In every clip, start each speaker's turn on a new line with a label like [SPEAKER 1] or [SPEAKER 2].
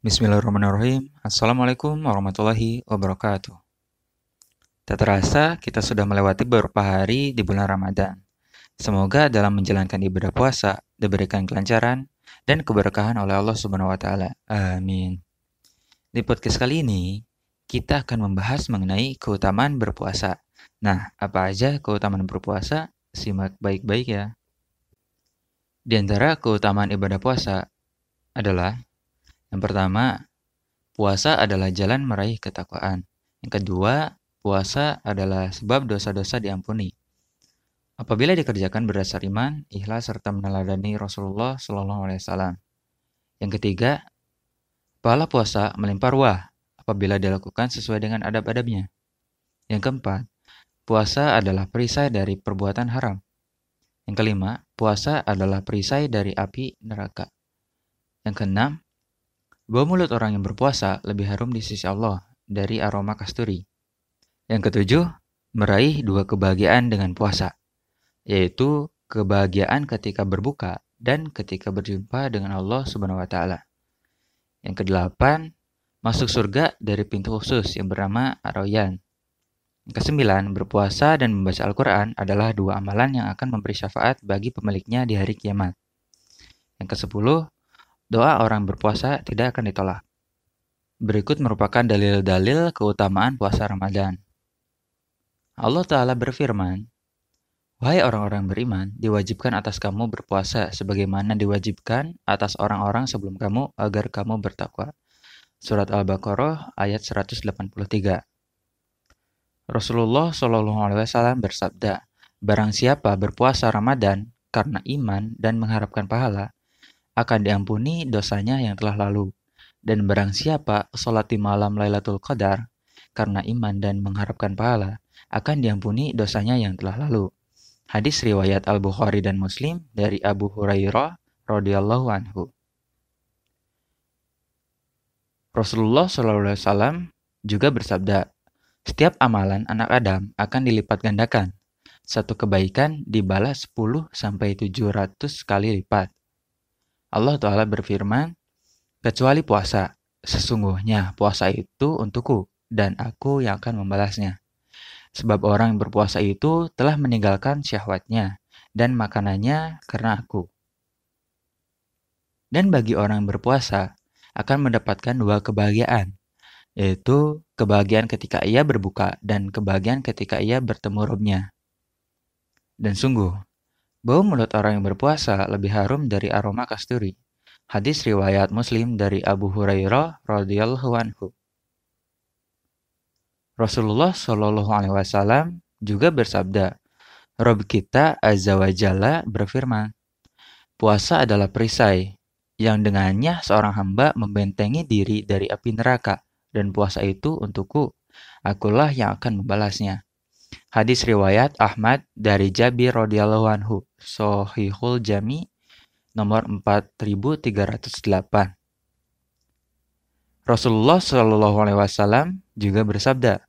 [SPEAKER 1] Bismillahirrahmanirrahim. Assalamualaikum warahmatullahi wabarakatuh. Tak terasa kita sudah melewati beberapa hari di bulan Ramadan. Semoga dalam menjalankan ibadah puasa diberikan kelancaran dan keberkahan oleh Allah Subhanahu wa taala. Amin. Di podcast kali ini kita akan membahas mengenai keutamaan berpuasa. Nah, apa aja keutamaan berpuasa? Simak baik-baik ya. Di antara keutamaan ibadah puasa adalah yang pertama, puasa adalah jalan meraih ketakwaan. Yang kedua, puasa adalah sebab dosa-dosa diampuni. Apabila dikerjakan berdasar iman, ikhlas serta meneladani Rasulullah Shallallahu Alaihi Wasallam. Yang ketiga, pahala puasa melimpah ruah apabila dilakukan sesuai dengan adab-adabnya. Yang keempat, puasa adalah perisai dari perbuatan haram. Yang kelima, puasa adalah perisai dari api neraka. Yang keenam, Bau mulut orang yang berpuasa lebih harum di sisi Allah dari aroma kasturi. Yang ketujuh, meraih dua kebahagiaan dengan puasa, yaitu kebahagiaan ketika berbuka dan ketika berjumpa dengan Allah Subhanahu wa taala. Yang kedelapan, masuk surga dari pintu khusus yang bernama Ar-Rayyan. Yang kesembilan, berpuasa dan membaca Al-Quran adalah dua amalan yang akan memberi syafaat bagi pemiliknya di hari kiamat. Yang kesepuluh, doa orang berpuasa tidak akan ditolak. Berikut merupakan dalil-dalil keutamaan puasa Ramadan. Allah Ta'ala berfirman, Wahai orang-orang beriman, diwajibkan atas kamu berpuasa sebagaimana diwajibkan atas orang-orang sebelum kamu agar kamu bertakwa. Surat Al-Baqarah ayat 183. Rasulullah Wasallam bersabda, Barang siapa berpuasa Ramadan karena iman dan mengharapkan pahala, akan diampuni dosanya yang telah lalu. Dan barang siapa sholat di malam Lailatul Qadar karena iman dan mengharapkan pahala, akan diampuni dosanya yang telah lalu. Hadis riwayat Al-Bukhari dan Muslim dari Abu Hurairah radhiyallahu anhu. Rasulullah SAW juga bersabda, setiap amalan anak Adam akan dilipat gandakan. Satu kebaikan dibalas 10 sampai 700 kali lipat. Allah Ta'ala berfirman, kecuali puasa, sesungguhnya puasa itu untukku, dan aku yang akan membalasnya. Sebab orang yang berpuasa itu telah meninggalkan syahwatnya dan makanannya karena aku. Dan bagi orang yang berpuasa, akan mendapatkan dua kebahagiaan, yaitu kebahagiaan ketika ia berbuka dan kebahagiaan ketika ia bertemu robnya. Dan sungguh, Bau mulut orang yang berpuasa lebih harum dari aroma kasturi. Hadis riwayat Muslim dari Abu Hurairah radhiyallahu anhu. Rasulullah Shallallahu alaihi wasallam juga bersabda, Rob kita Azza wa Jalla berfirman, Puasa adalah perisai yang dengannya seorang hamba membentengi diri dari api neraka dan puasa itu untukku. Akulah yang akan membalasnya. Hadis riwayat Ahmad dari Jabir radhiyallahu anhu, Sohihul Jami nomor 4308. Rasulullah Shallallahu alaihi wasallam juga bersabda,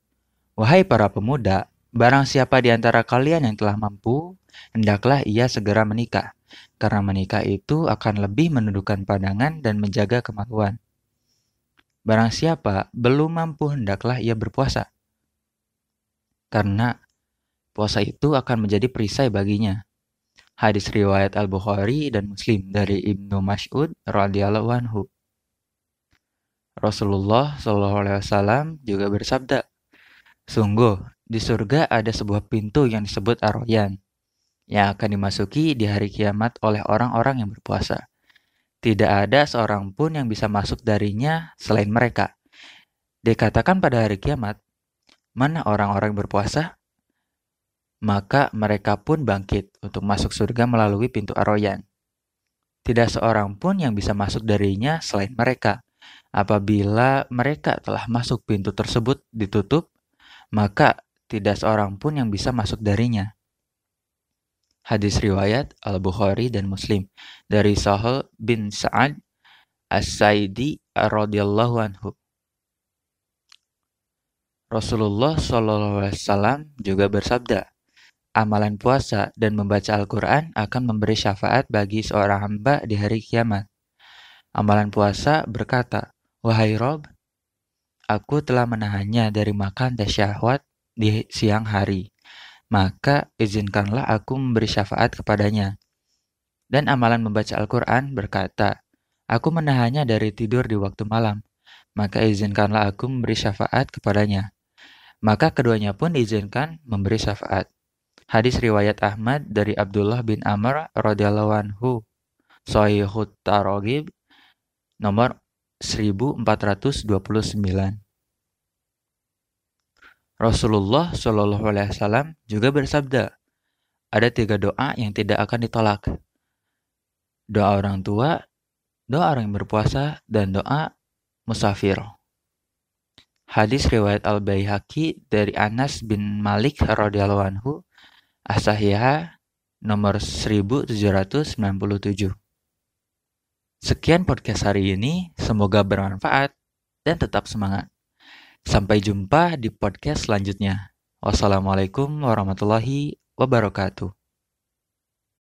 [SPEAKER 1] "Wahai para pemuda, barang siapa di antara kalian yang telah mampu, hendaklah ia segera menikah, karena menikah itu akan lebih menundukkan pandangan dan menjaga kemaluan. Barang siapa belum mampu, hendaklah ia berpuasa." Karena puasa itu akan menjadi perisai baginya. Hadis riwayat Al-Bukhari dan Muslim dari Ibnu Mas'ud radhiyallahu anhu. Rasulullah Shallallahu alaihi wasallam juga bersabda, "Sungguh di surga ada sebuah pintu yang disebut Ar-Rayyan yang akan dimasuki di hari kiamat oleh orang-orang yang berpuasa. Tidak ada seorang pun yang bisa masuk darinya selain mereka. Dikatakan pada hari kiamat, mana orang-orang berpuasa? Maka mereka pun bangkit untuk masuk surga melalui pintu Aroyan. Tidak seorang pun yang bisa masuk darinya selain mereka. Apabila mereka telah masuk pintu tersebut ditutup, maka tidak seorang pun yang bisa masuk darinya. Hadis riwayat Al-Bukhari dan Muslim dari Sahal bin Sa'ad As-Saidi radhiyallahu anhu. Rasulullah SAW juga bersabda, amalan puasa dan membaca Al-Quran akan memberi syafaat bagi seorang hamba di hari kiamat. Amalan puasa berkata, Wahai Rob, aku telah menahannya dari makan dan syahwat di siang hari. Maka izinkanlah aku memberi syafaat kepadanya. Dan amalan membaca Al-Quran berkata, Aku menahannya dari tidur di waktu malam. Maka izinkanlah aku memberi syafaat kepadanya. Maka keduanya pun izinkan memberi syafaat. Hadis riwayat Ahmad dari Abdullah bin Amr radhiyallahu anhu. Sahihut Tarogib nomor 1429. Rasulullah Shallallahu Alaihi Wasallam juga bersabda, ada tiga doa yang tidak akan ditolak. Doa orang tua, doa orang yang berpuasa, dan doa musafir. Hadis riwayat Al Baihaqi dari Anas bin Malik radhiyallahu anhu, Asahiha nomor 1797. Sekian podcast hari ini, semoga bermanfaat dan tetap semangat. Sampai jumpa di podcast selanjutnya. Wassalamualaikum warahmatullahi wabarakatuh.